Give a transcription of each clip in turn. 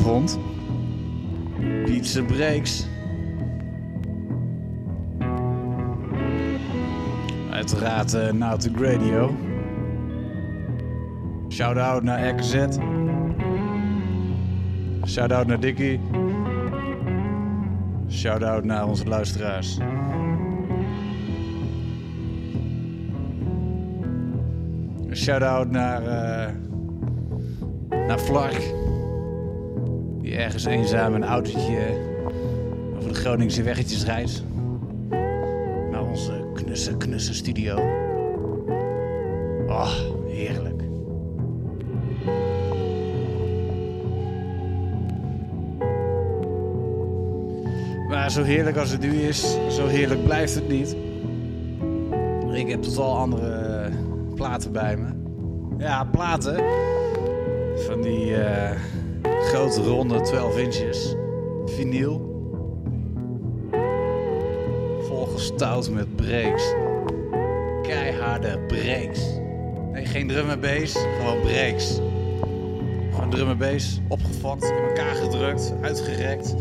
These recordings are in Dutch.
goedenavond. Pizza Breaks. Uiteraard uh, Nautic Radio. Shout-out naar RKZ. Shout-out naar Dickie. Shout-out naar onze luisteraars. Shout-out naar, uh, naar Flark. Ergens eenzaam een autootje over de Groningse weggetjes rijdt. Naar onze knusse, knusse studio. Oh, heerlijk. Maar zo heerlijk als het nu is, zo heerlijk blijft het niet. Ik heb totaal andere platen bij me. Ja, platen. Van die uh, grote ronde 12 inches. Vinyl. Volgestouwd met breaks. Keiharde breaks. Nee, geen drum en gewoon breaks. Gewoon drum en opgevat, in elkaar gedrukt, uitgerekt.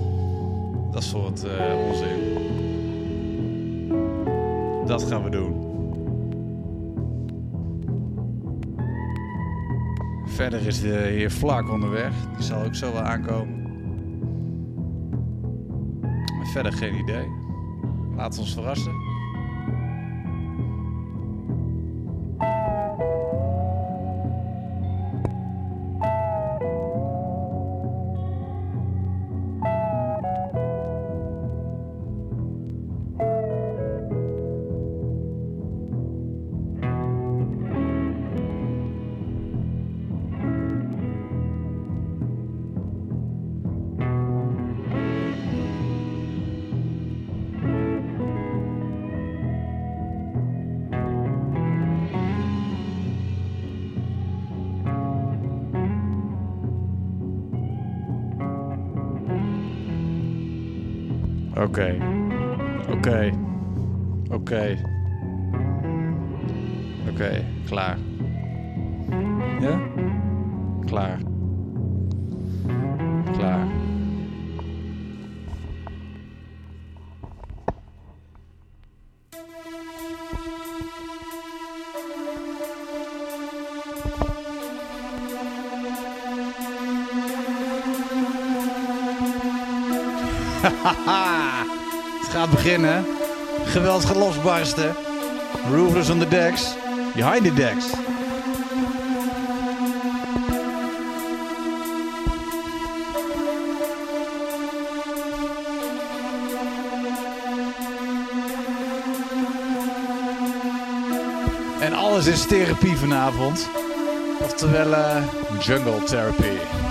Dat soort uh, onzin. Dat gaan we doen. Verder is de heer Vlak onderweg. Die zal ook zo wel aankomen. Maar verder geen idee. Laat ons verrassen. Okay. Losbarsten. Roofers on the decks. Behind the decks. En alles is therapie vanavond. Oftewel uh, jungle therapy.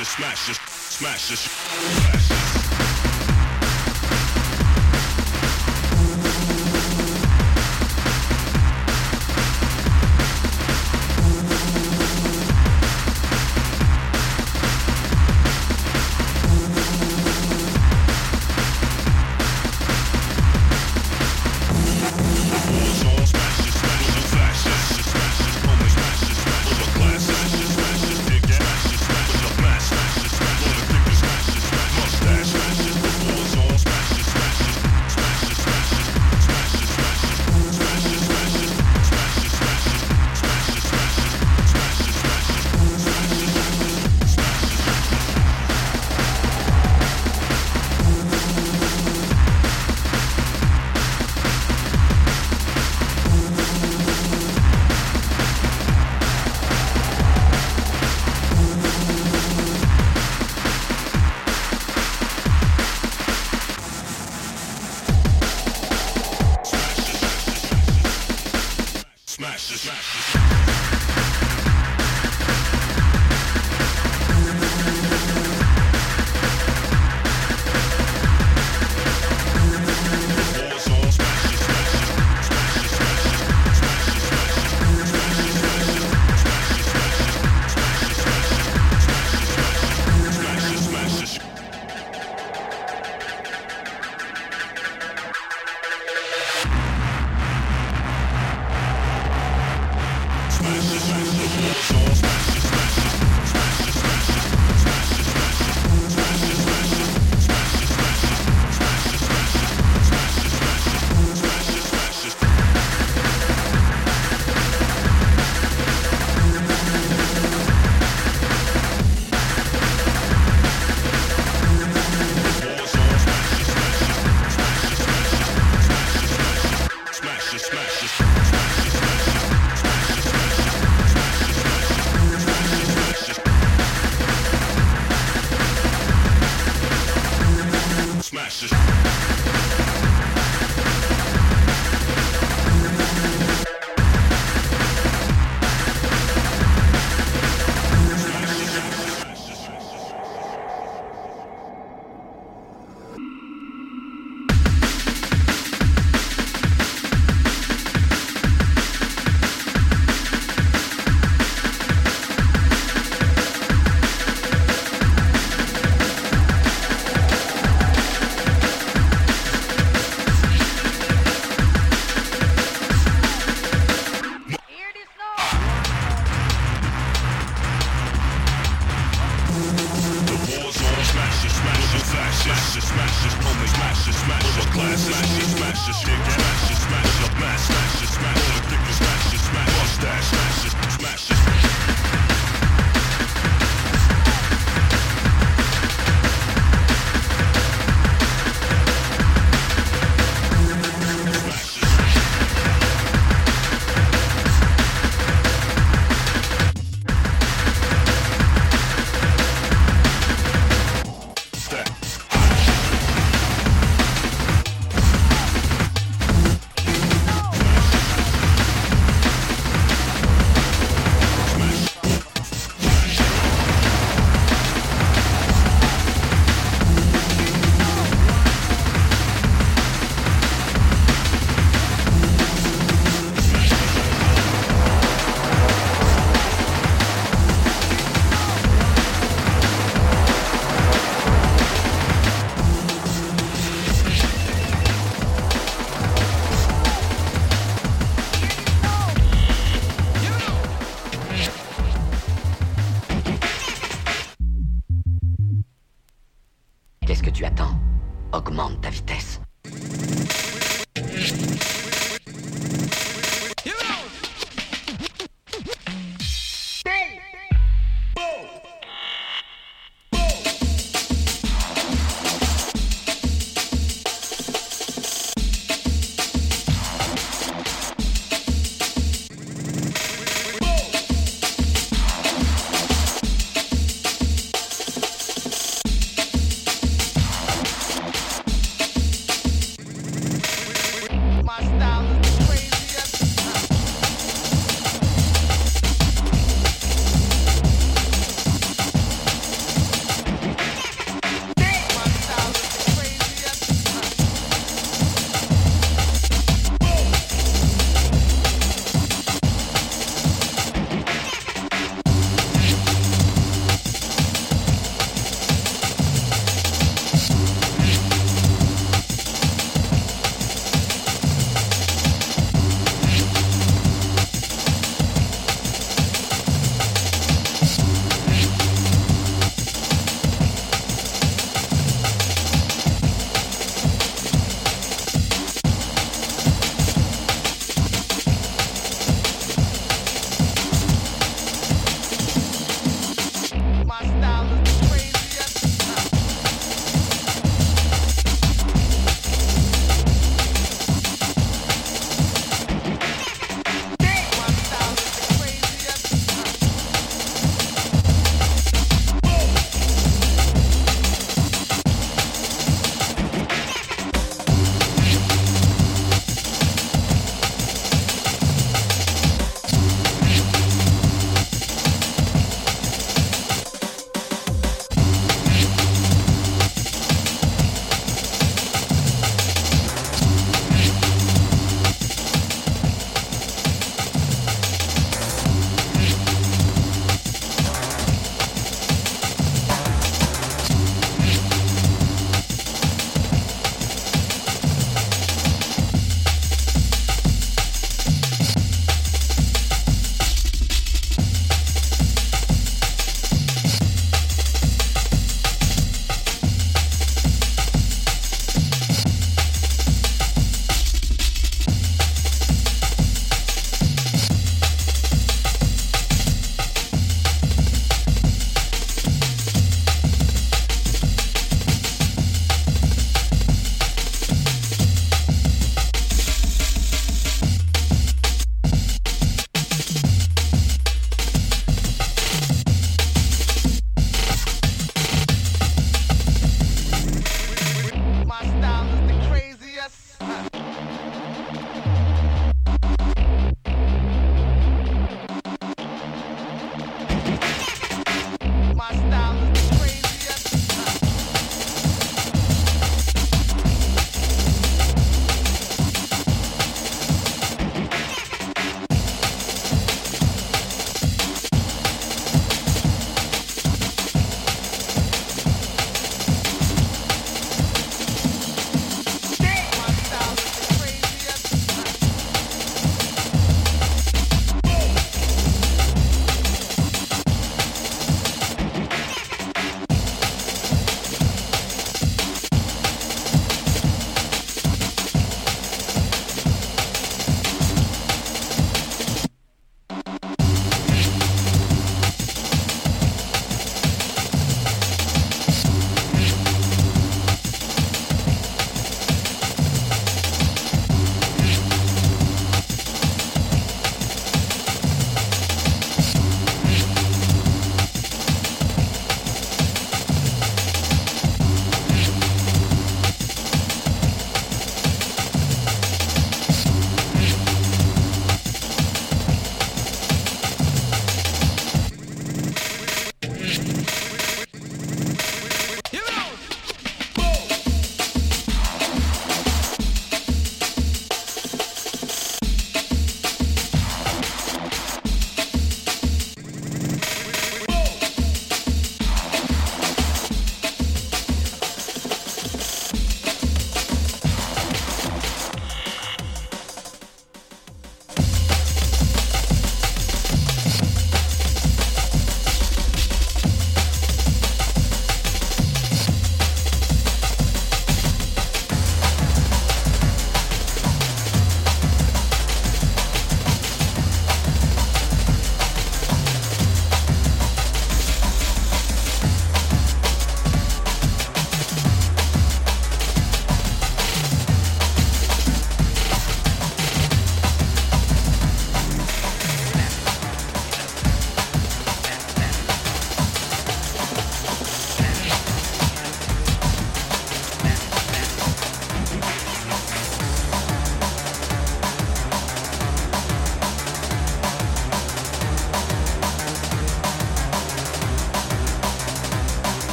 Just smash this, smash this.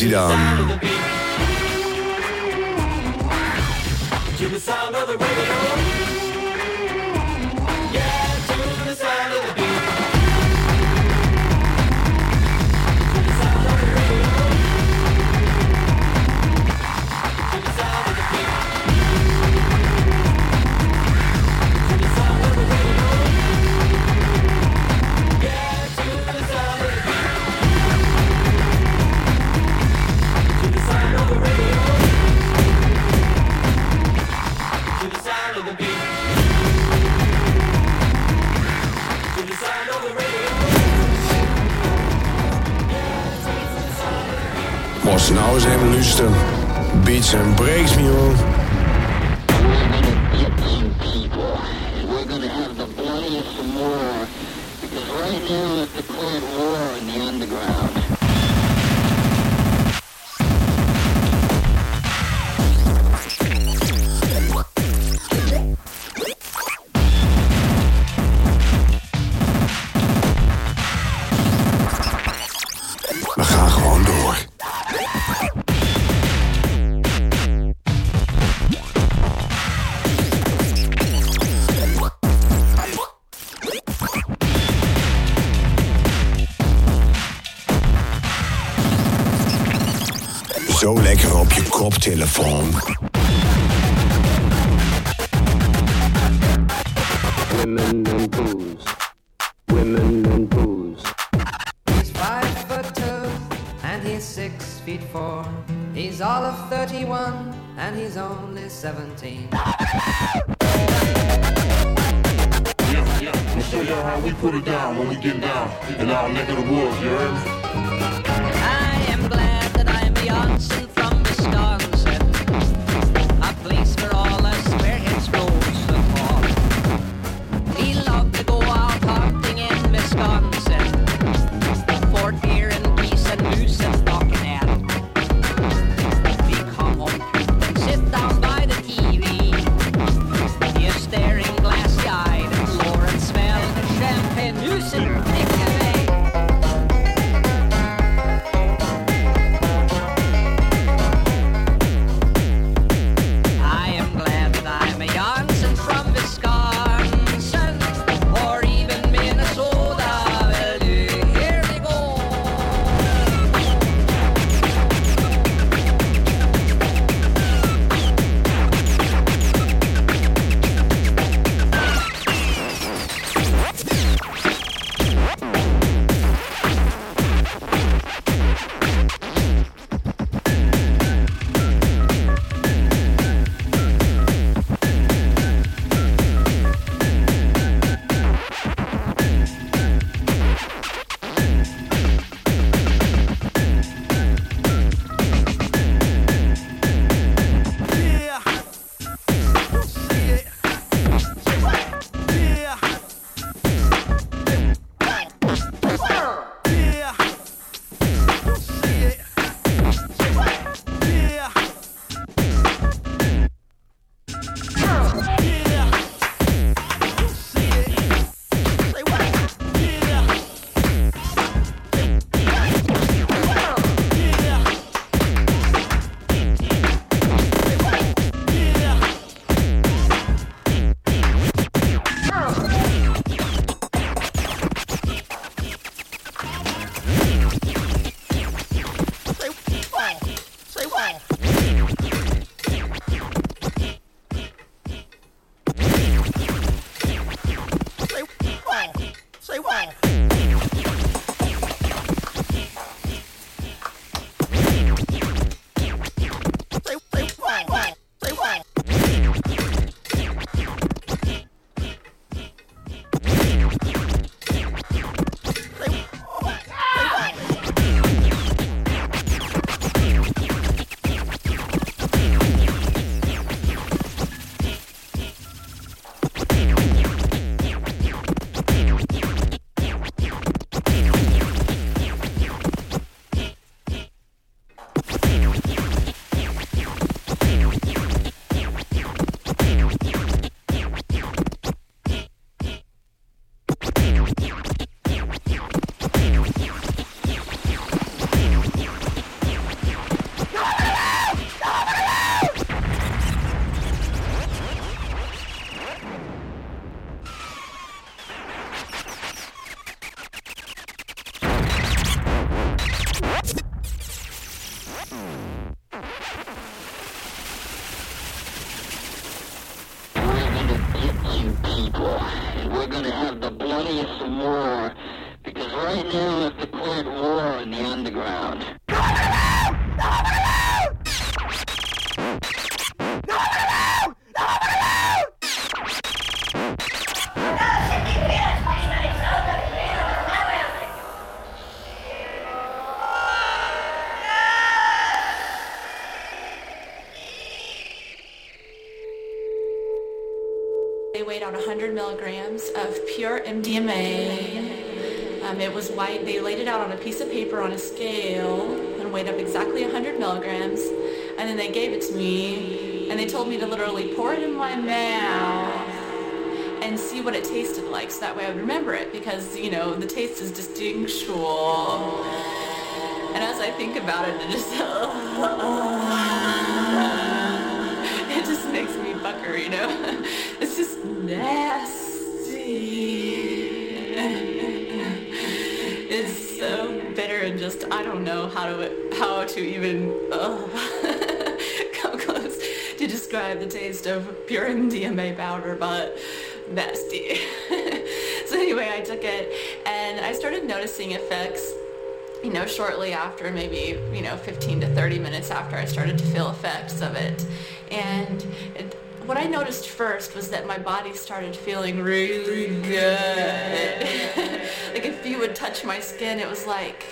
Gaat. Kopftelefon. Women and booze. Women and booze. He's five foot two and he's six feet four. He's all of 31 and he's only 17. I'll show you how we put it down when we get down in our neck of the woods, you heard me? 100 milligrams of pure MDMA. Um, it was white. They laid it out on a piece of paper on a scale and weighed up exactly 100 milligrams. And then they gave it to me, and they told me to literally pour it in my mouth and see what it tasted like, so that way I would remember it, because you know the taste is distinctual. And as I think about it, it just it just makes me bucker, you know. how to how to even uh, ugh, come close to describe the taste of pure MDMA powder, but nasty. so anyway, I took it and I started noticing effects you know, shortly after, maybe, you know, 15 to 30 minutes after I started to feel effects of it. And it, what I noticed first was that my body started feeling really good. like if you would touch my skin, it was like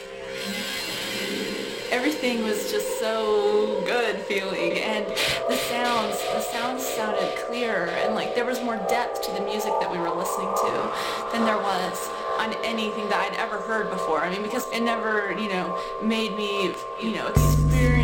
just so good feeling and the sounds the sounds sounded clearer and like there was more depth to the music that we were listening to than there was on anything that I'd ever heard before. I mean, because it never, you know, made me, you know, experience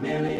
Billy.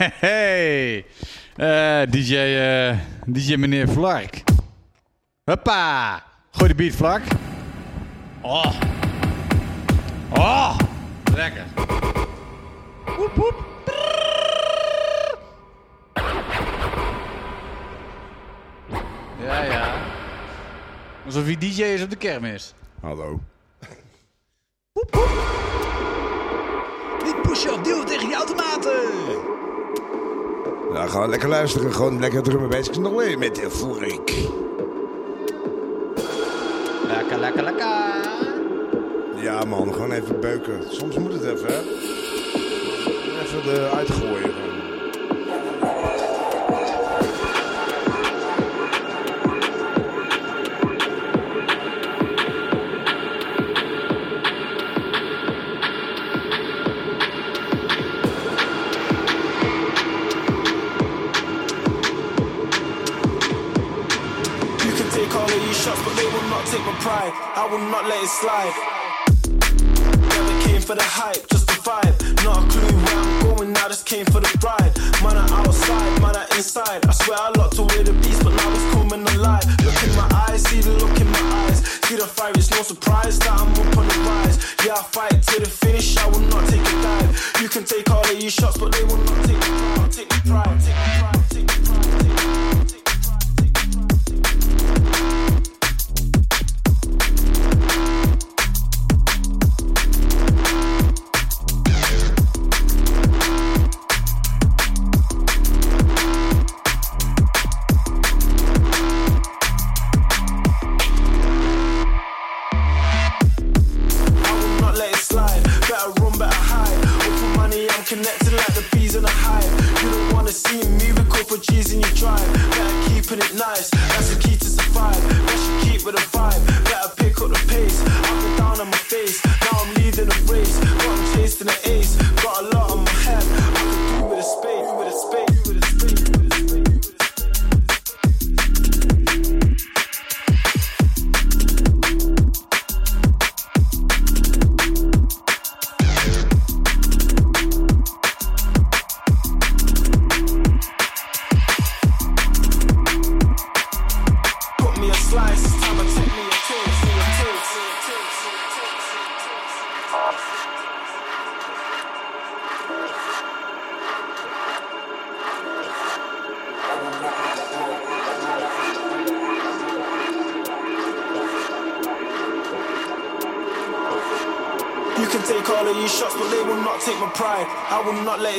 Hey, eh, uh, DJ, uh, eh, DJ meneer Vlark. Hoppa. Gooi de beat, Vlark. Oh. Oh. Lekker. Woep, woep. Ja, ja. Alsof hij DJ is op de kermis. Hallo. lekker luisteren. Gewoon lekker drummen bezig. Nog weer met de Furik. Lekker, lekker, lekker. Ja man, gewoon even beuken. Soms moet het even, hè. Even de uitgooien. never pride. I will not let it slide. Never came for the hype, just the vibe. Not a clue where I'm going, I just came for the ride. Man, I outside, man, I inside. I swear I locked away the beast, but now it's coming alive. Look in my eyes, see the look in my eyes. See the fire, it's no surprise that I'm up on the rise. Yeah, I fight to the finish, I will not take a dive. You can take all of your shots, but they will not take the pride. Take the pride, take the pride, take the pride.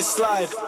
slide.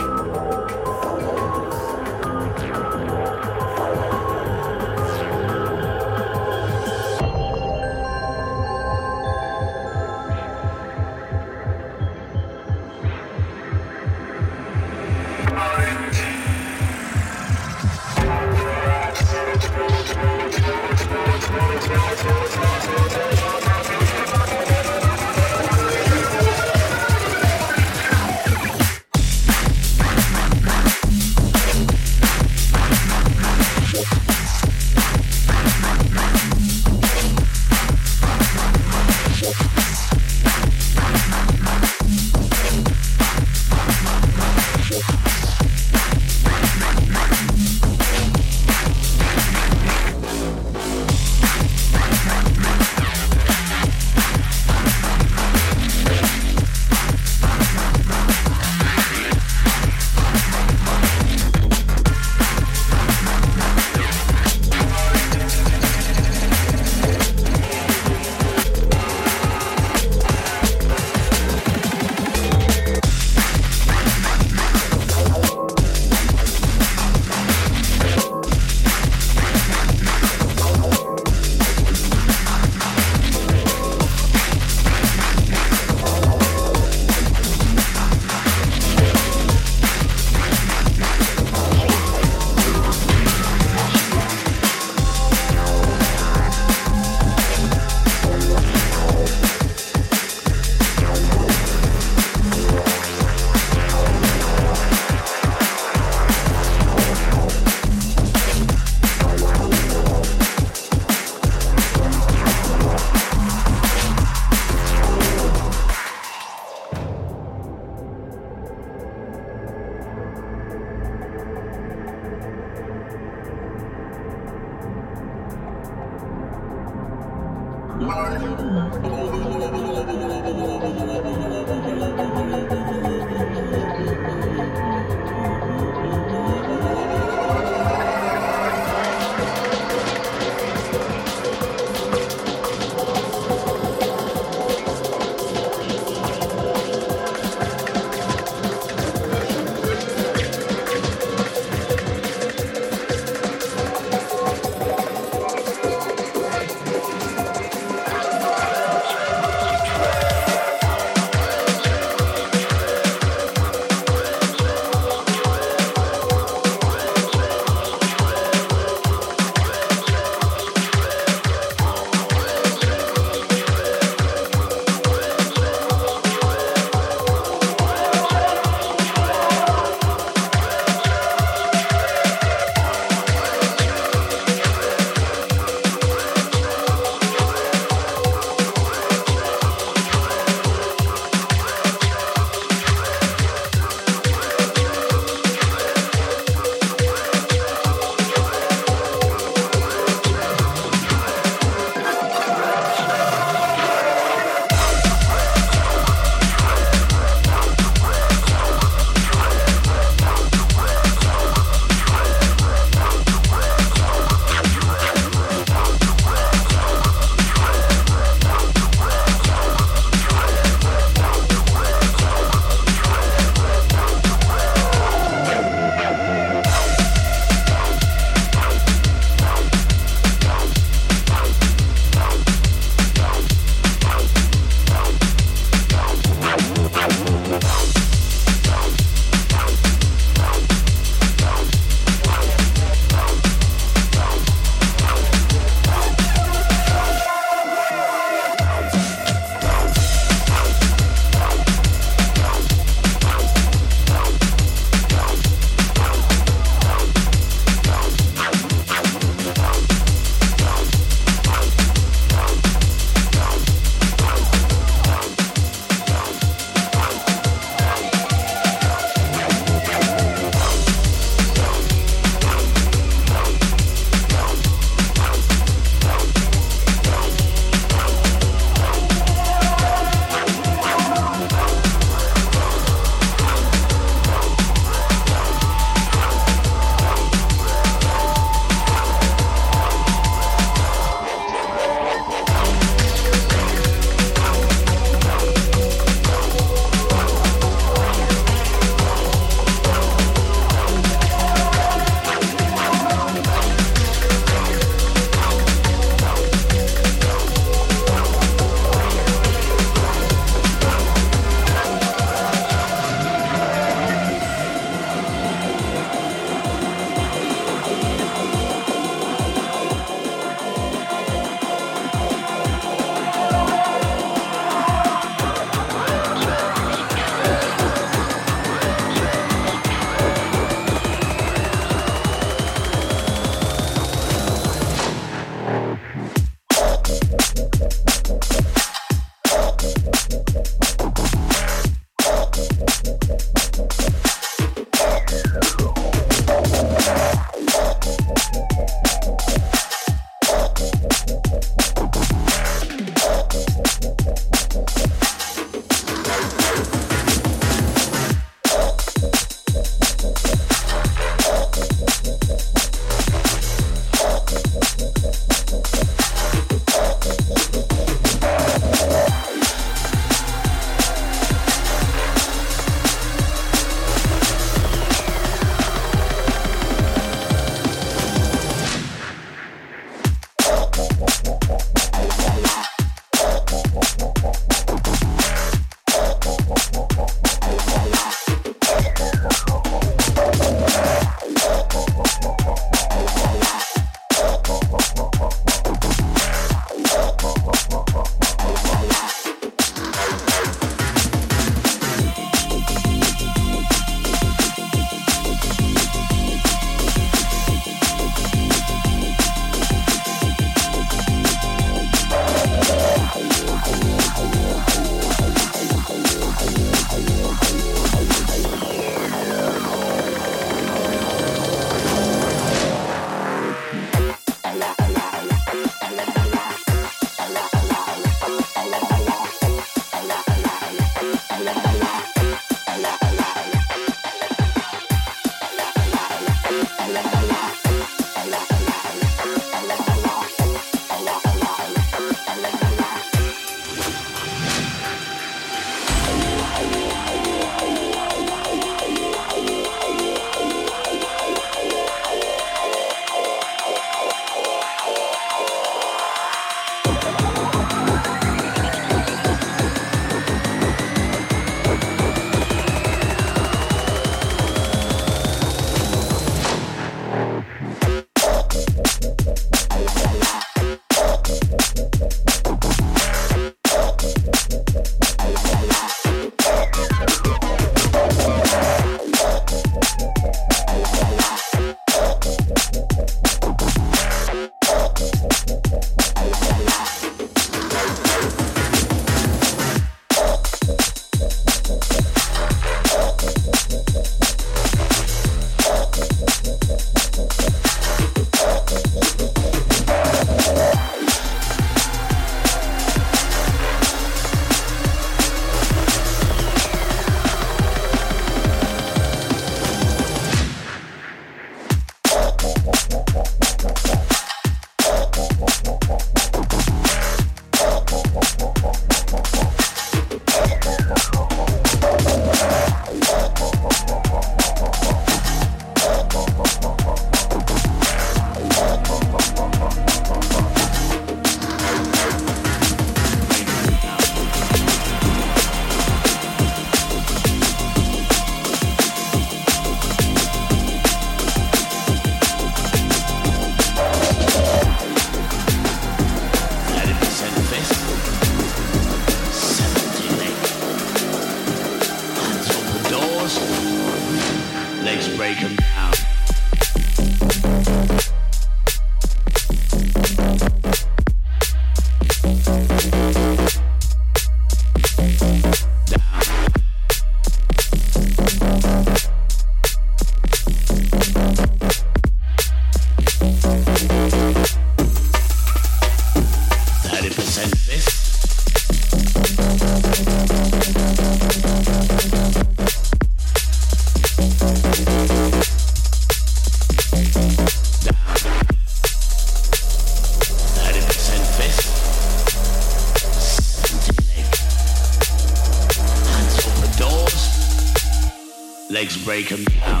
Break 'em down.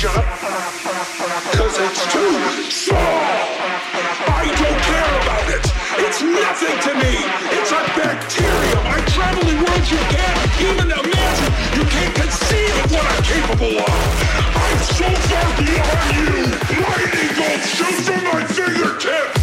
Because it's too soft. I don't care about it. It's nothing to me. It's a bacterium. I travel in worlds you can't even imagine. You can't conceive of what I'm capable of. I'm so far beyond you. Lightning bolt shoots from my fingertips.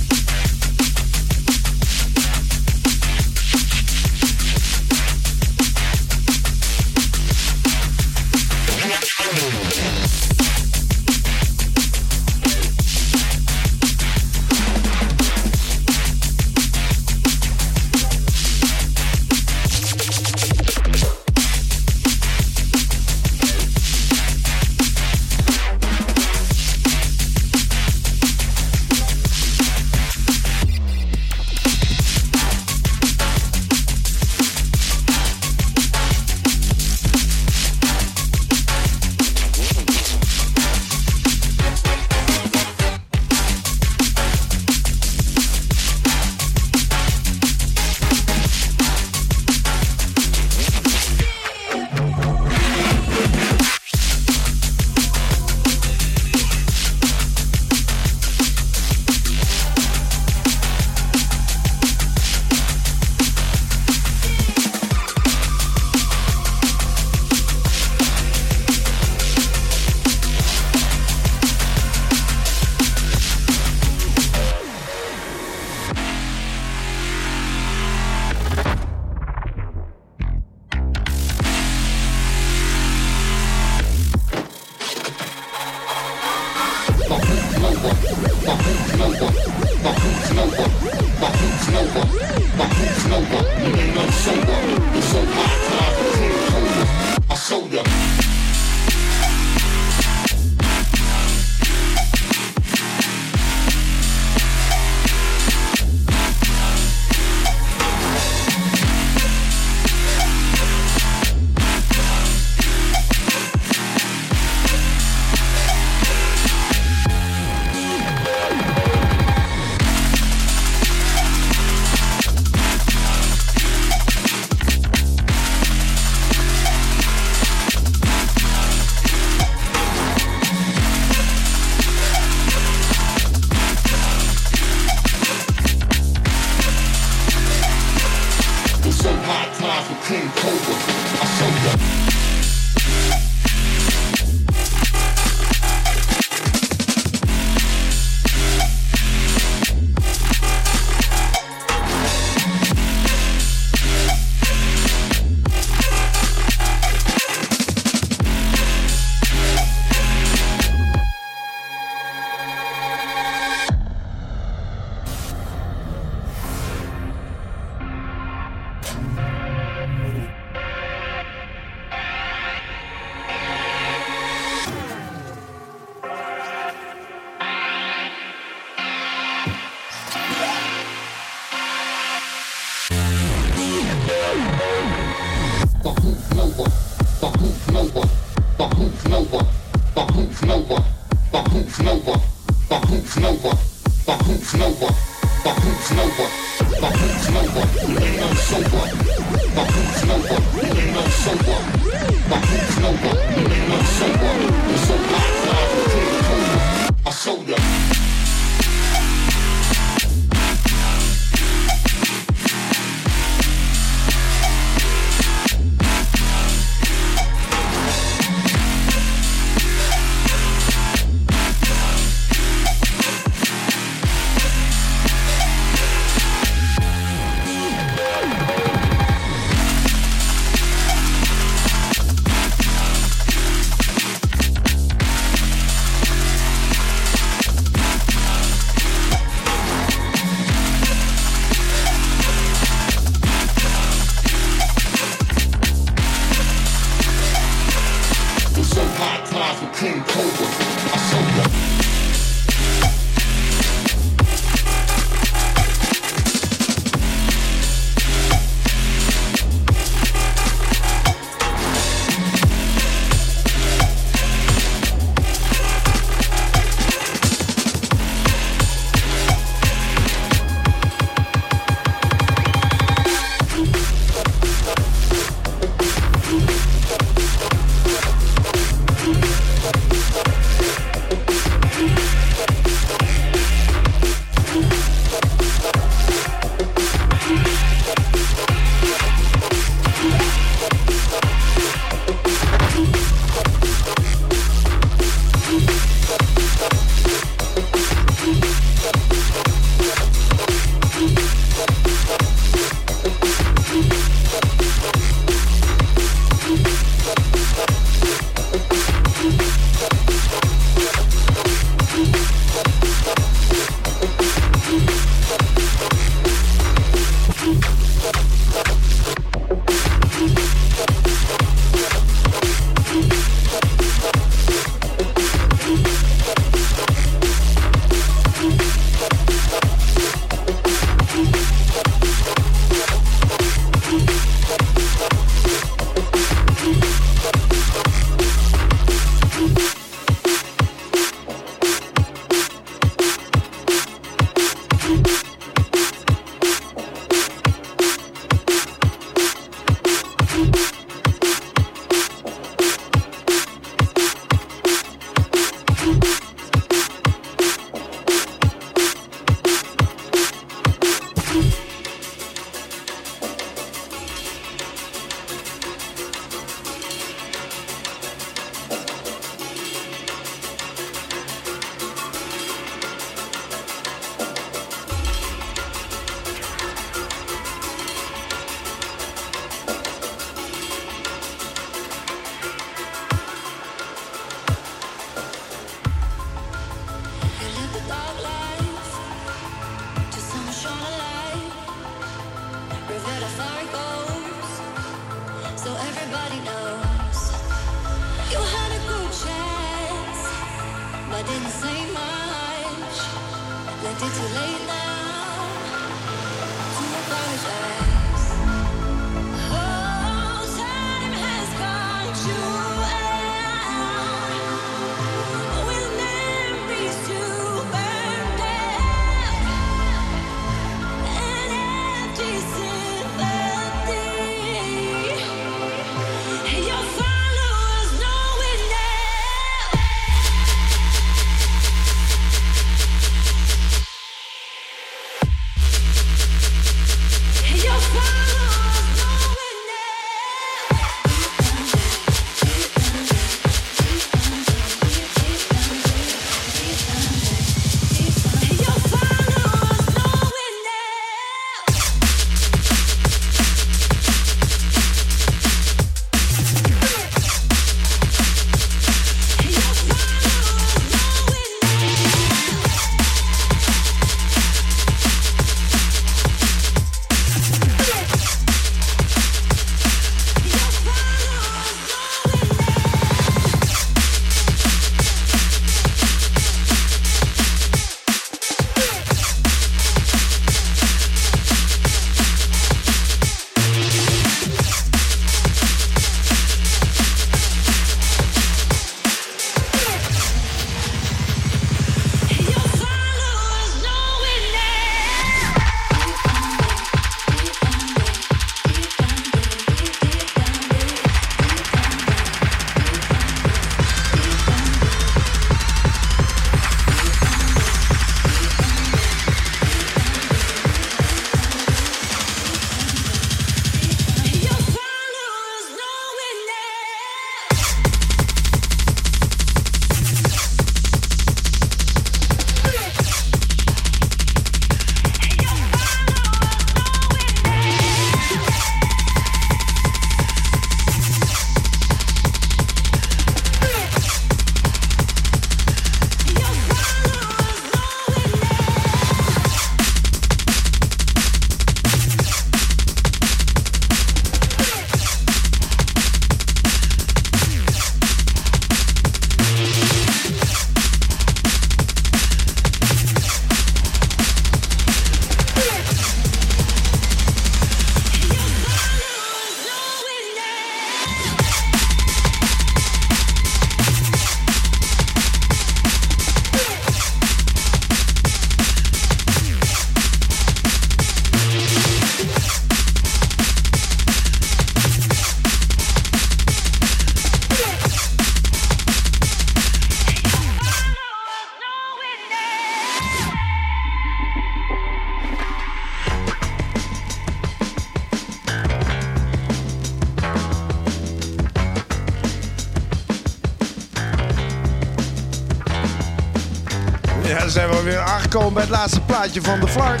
Van de Flark.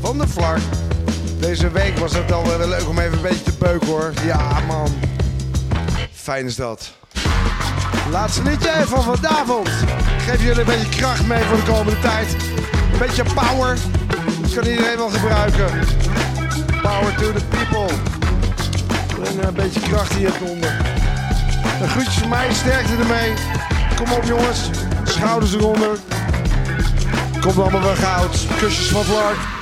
Van de Flark. Deze week was het alweer leuk om even een beetje te beuken hoor. Ja man. Fijn is dat. Laatste liedje van vanavond. Ik geef jullie een beetje kracht mee voor de komende tijd. Een beetje power. Dat kan iedereen wel gebruiken. Power to the people. En een beetje kracht hier onder. Een groetjes van mij, sterkte ermee. Kom op jongens, schouders eronder. Komt allemaal wel goud. Kusjes van Clark.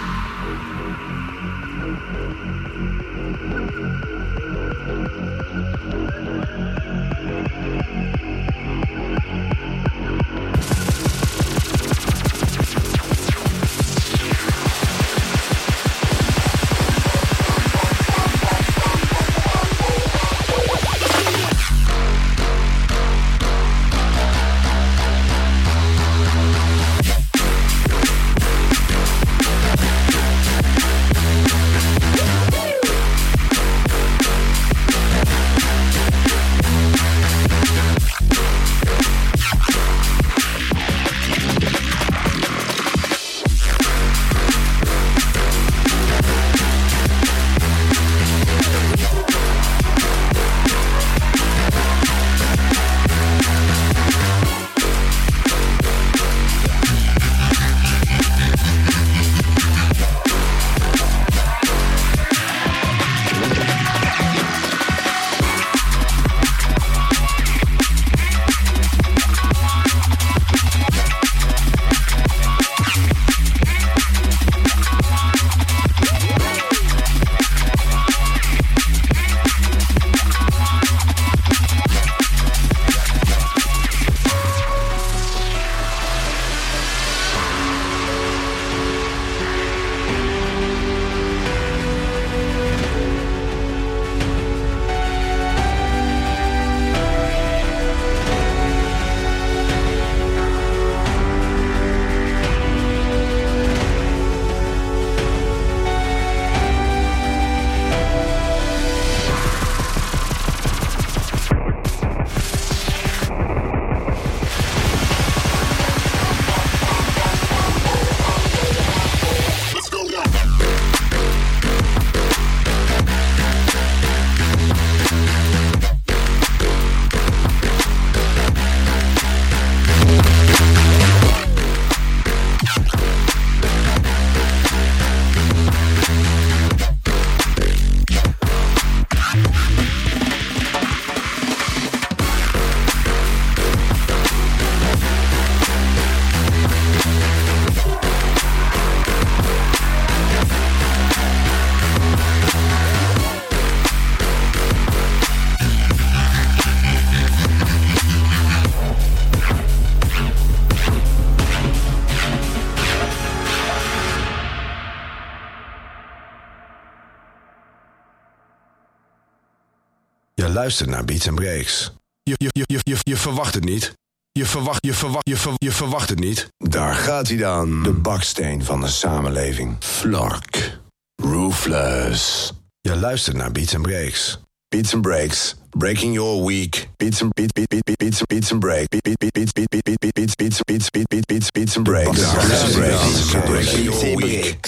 Luistert naar Beats and Breaks. Je, je, je, je, je, je verwacht het niet. Je verwacht, je verwacht, je, ver, je verwacht het niet. Daar gaat hij dan. De baksteen van de samenleving. Flark. Roofless. Je luistert naar Beats and Breaks. Beats and Breaks. Breaking your week. Beats and beat beat beat beat beats beats and break. Beat beat beat beat beat beat beat beats beats beats beat beat beats beats and breaks. Beats and breaks. Breaking your week.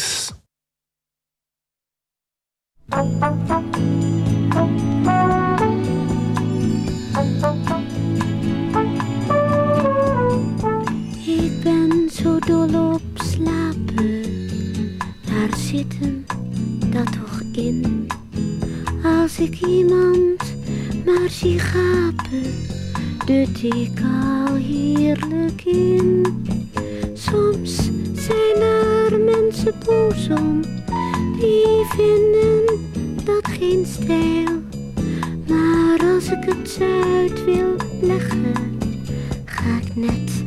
Ik iemand maar zie gapen, dut ik al heerlijk in. Soms zijn er mensen boos om, die vinden dat geen stijl. Maar als ik het uit wil leggen, ga ik net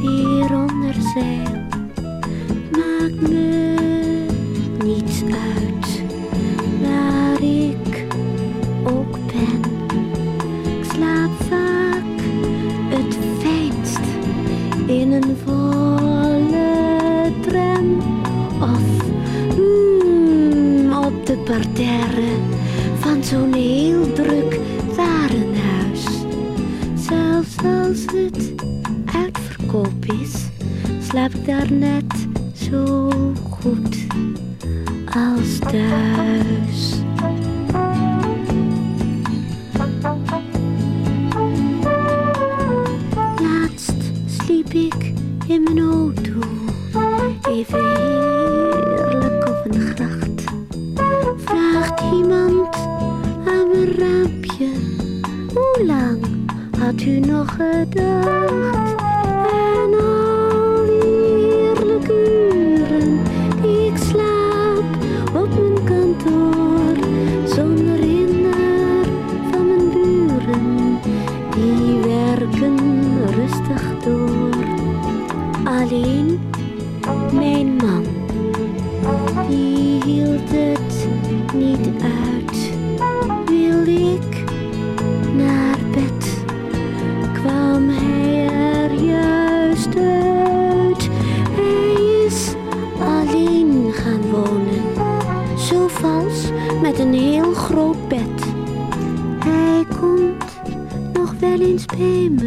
weer onder zeil. Maakt me niets uit parterre van zo'n heel druk warenhuis. Zelfs als het uitverkoop is, slaap ik daar net zo goed als thuis. Laatst sliep ik in mijn auto, even u nog gedacht? Wel